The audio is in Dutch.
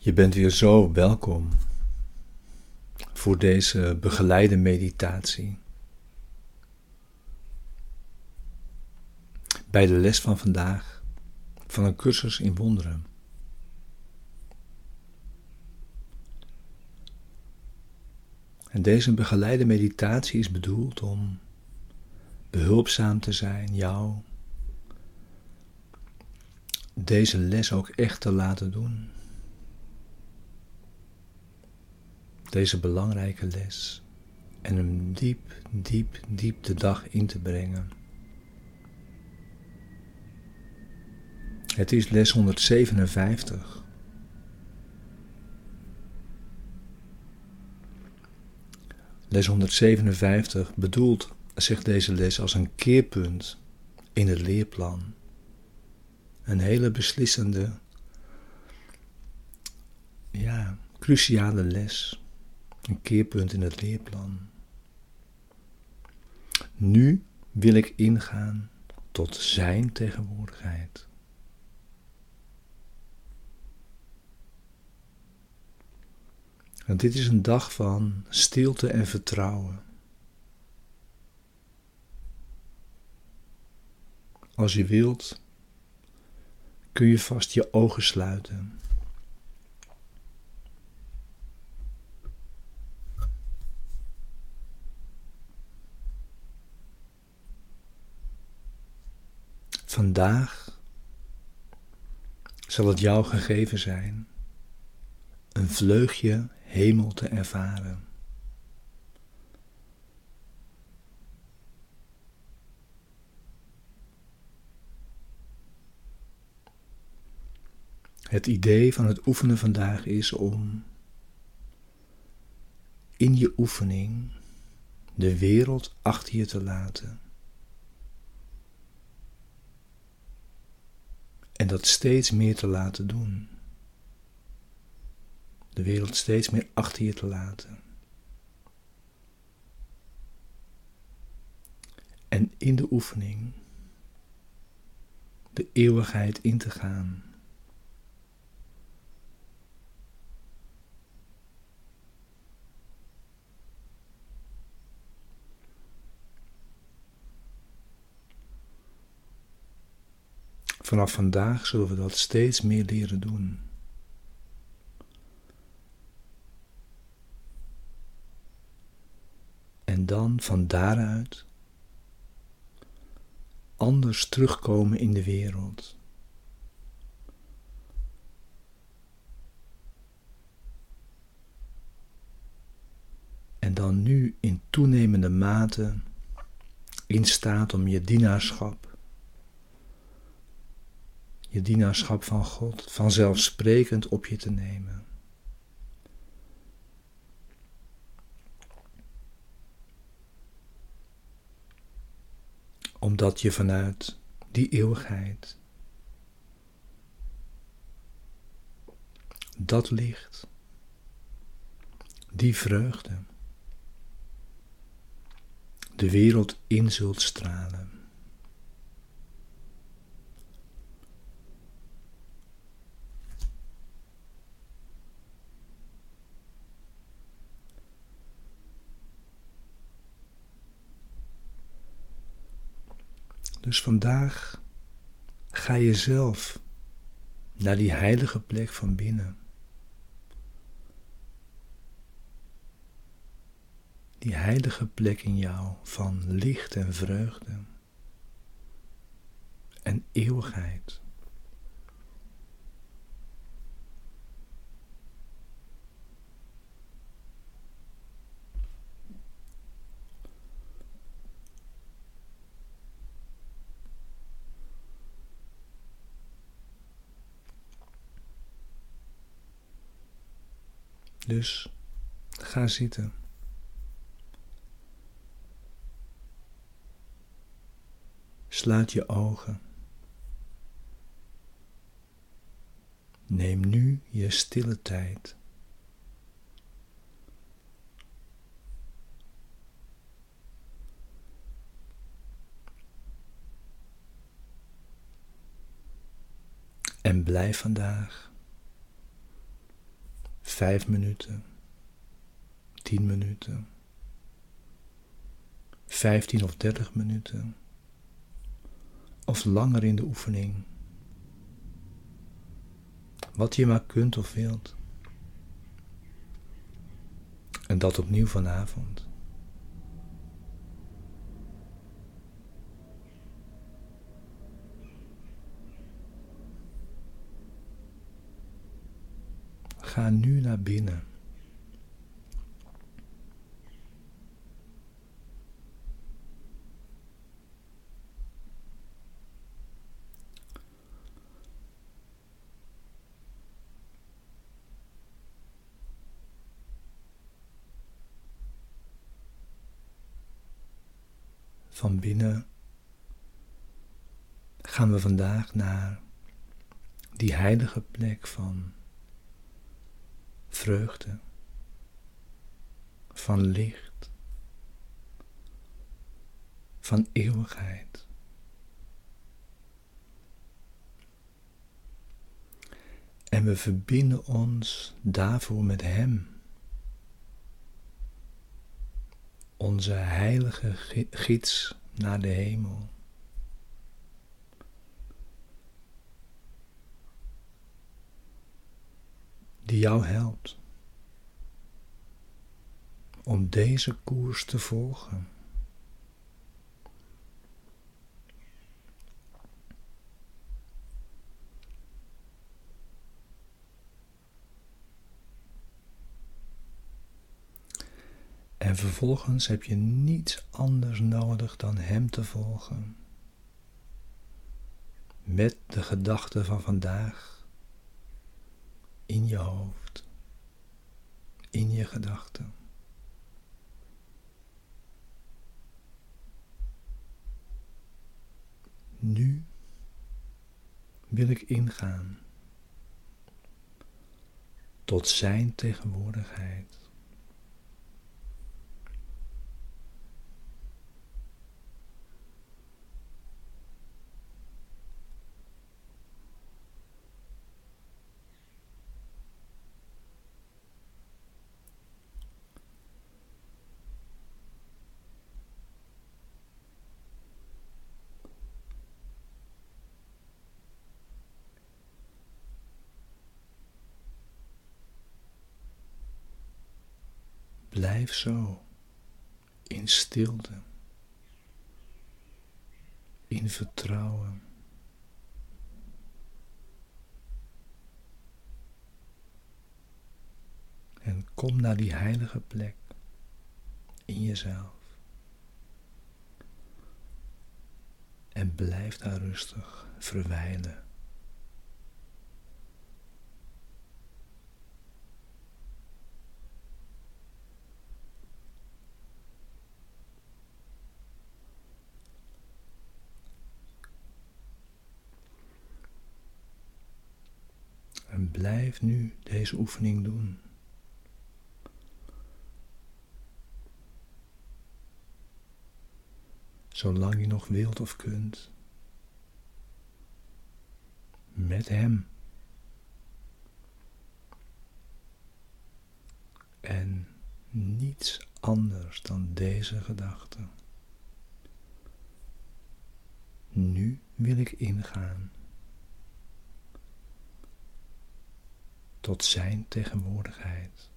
Je bent weer zo welkom voor deze begeleide meditatie. Bij de les van vandaag van een cursus in wonderen. En deze begeleide meditatie is bedoeld om behulpzaam te zijn, jou deze les ook echt te laten doen. Deze belangrijke les en hem diep, diep, diep de dag in te brengen. Het is les 157. Les 157 bedoelt zich deze les als een keerpunt in het leerplan. Een hele beslissende, ja, cruciale les. Een keerpunt in het leerplan. Nu wil ik ingaan tot Zijn tegenwoordigheid. Dit is een dag van stilte en vertrouwen. Als je wilt, kun je vast je ogen sluiten. Vandaag zal het jou gegeven zijn een vleugje hemel te ervaren. Het idee van het oefenen vandaag is om in je oefening de wereld achter je te laten. Dat steeds meer te laten doen. De wereld steeds meer achter je te laten. En in de oefening de eeuwigheid in te gaan. Vanaf vandaag zullen we dat steeds meer leren doen. En dan van daaruit anders terugkomen in de wereld. En dan nu in toenemende mate in staat om je dienaarschap je dienaarschap van God vanzelfsprekend op je te nemen. Omdat je vanuit die eeuwigheid, dat licht, die vreugde, de wereld in zult stralen. Dus vandaag ga je zelf naar die heilige plek van binnen. Die heilige plek in jou van licht en vreugde en eeuwigheid. Dus ga zitten. Sluit je ogen. Neem nu je stille tijd. En blijf vandaag vijf minuten, tien minuten, vijftien of dertig minuten, of langer in de oefening. Wat je maar kunt of wilt. En dat opnieuw vanavond. Ga nu naar binnen. Van binnen gaan we vandaag naar die heilige plek van vreugde, van licht, van eeuwigheid. En we verbinden ons daarvoor met Hem, onze heilige gids naar de hemel. Die jou helpt om deze koers te volgen. En vervolgens heb je niets anders nodig dan Hem te volgen. Met de gedachten van vandaag in je hoofd, in je gedachten. Nu wil ik ingaan tot Zijn tegenwoordigheid. Blijf zo in stilte, in vertrouwen. En kom naar die heilige plek in jezelf. En blijf daar rustig verwijlen. Blijf nu deze oefening doen. Zolang je nog wilt of kunt. Met Hem. En niets anders dan deze gedachte. Nu wil ik ingaan. Tot Zijn tegenwoordigheid.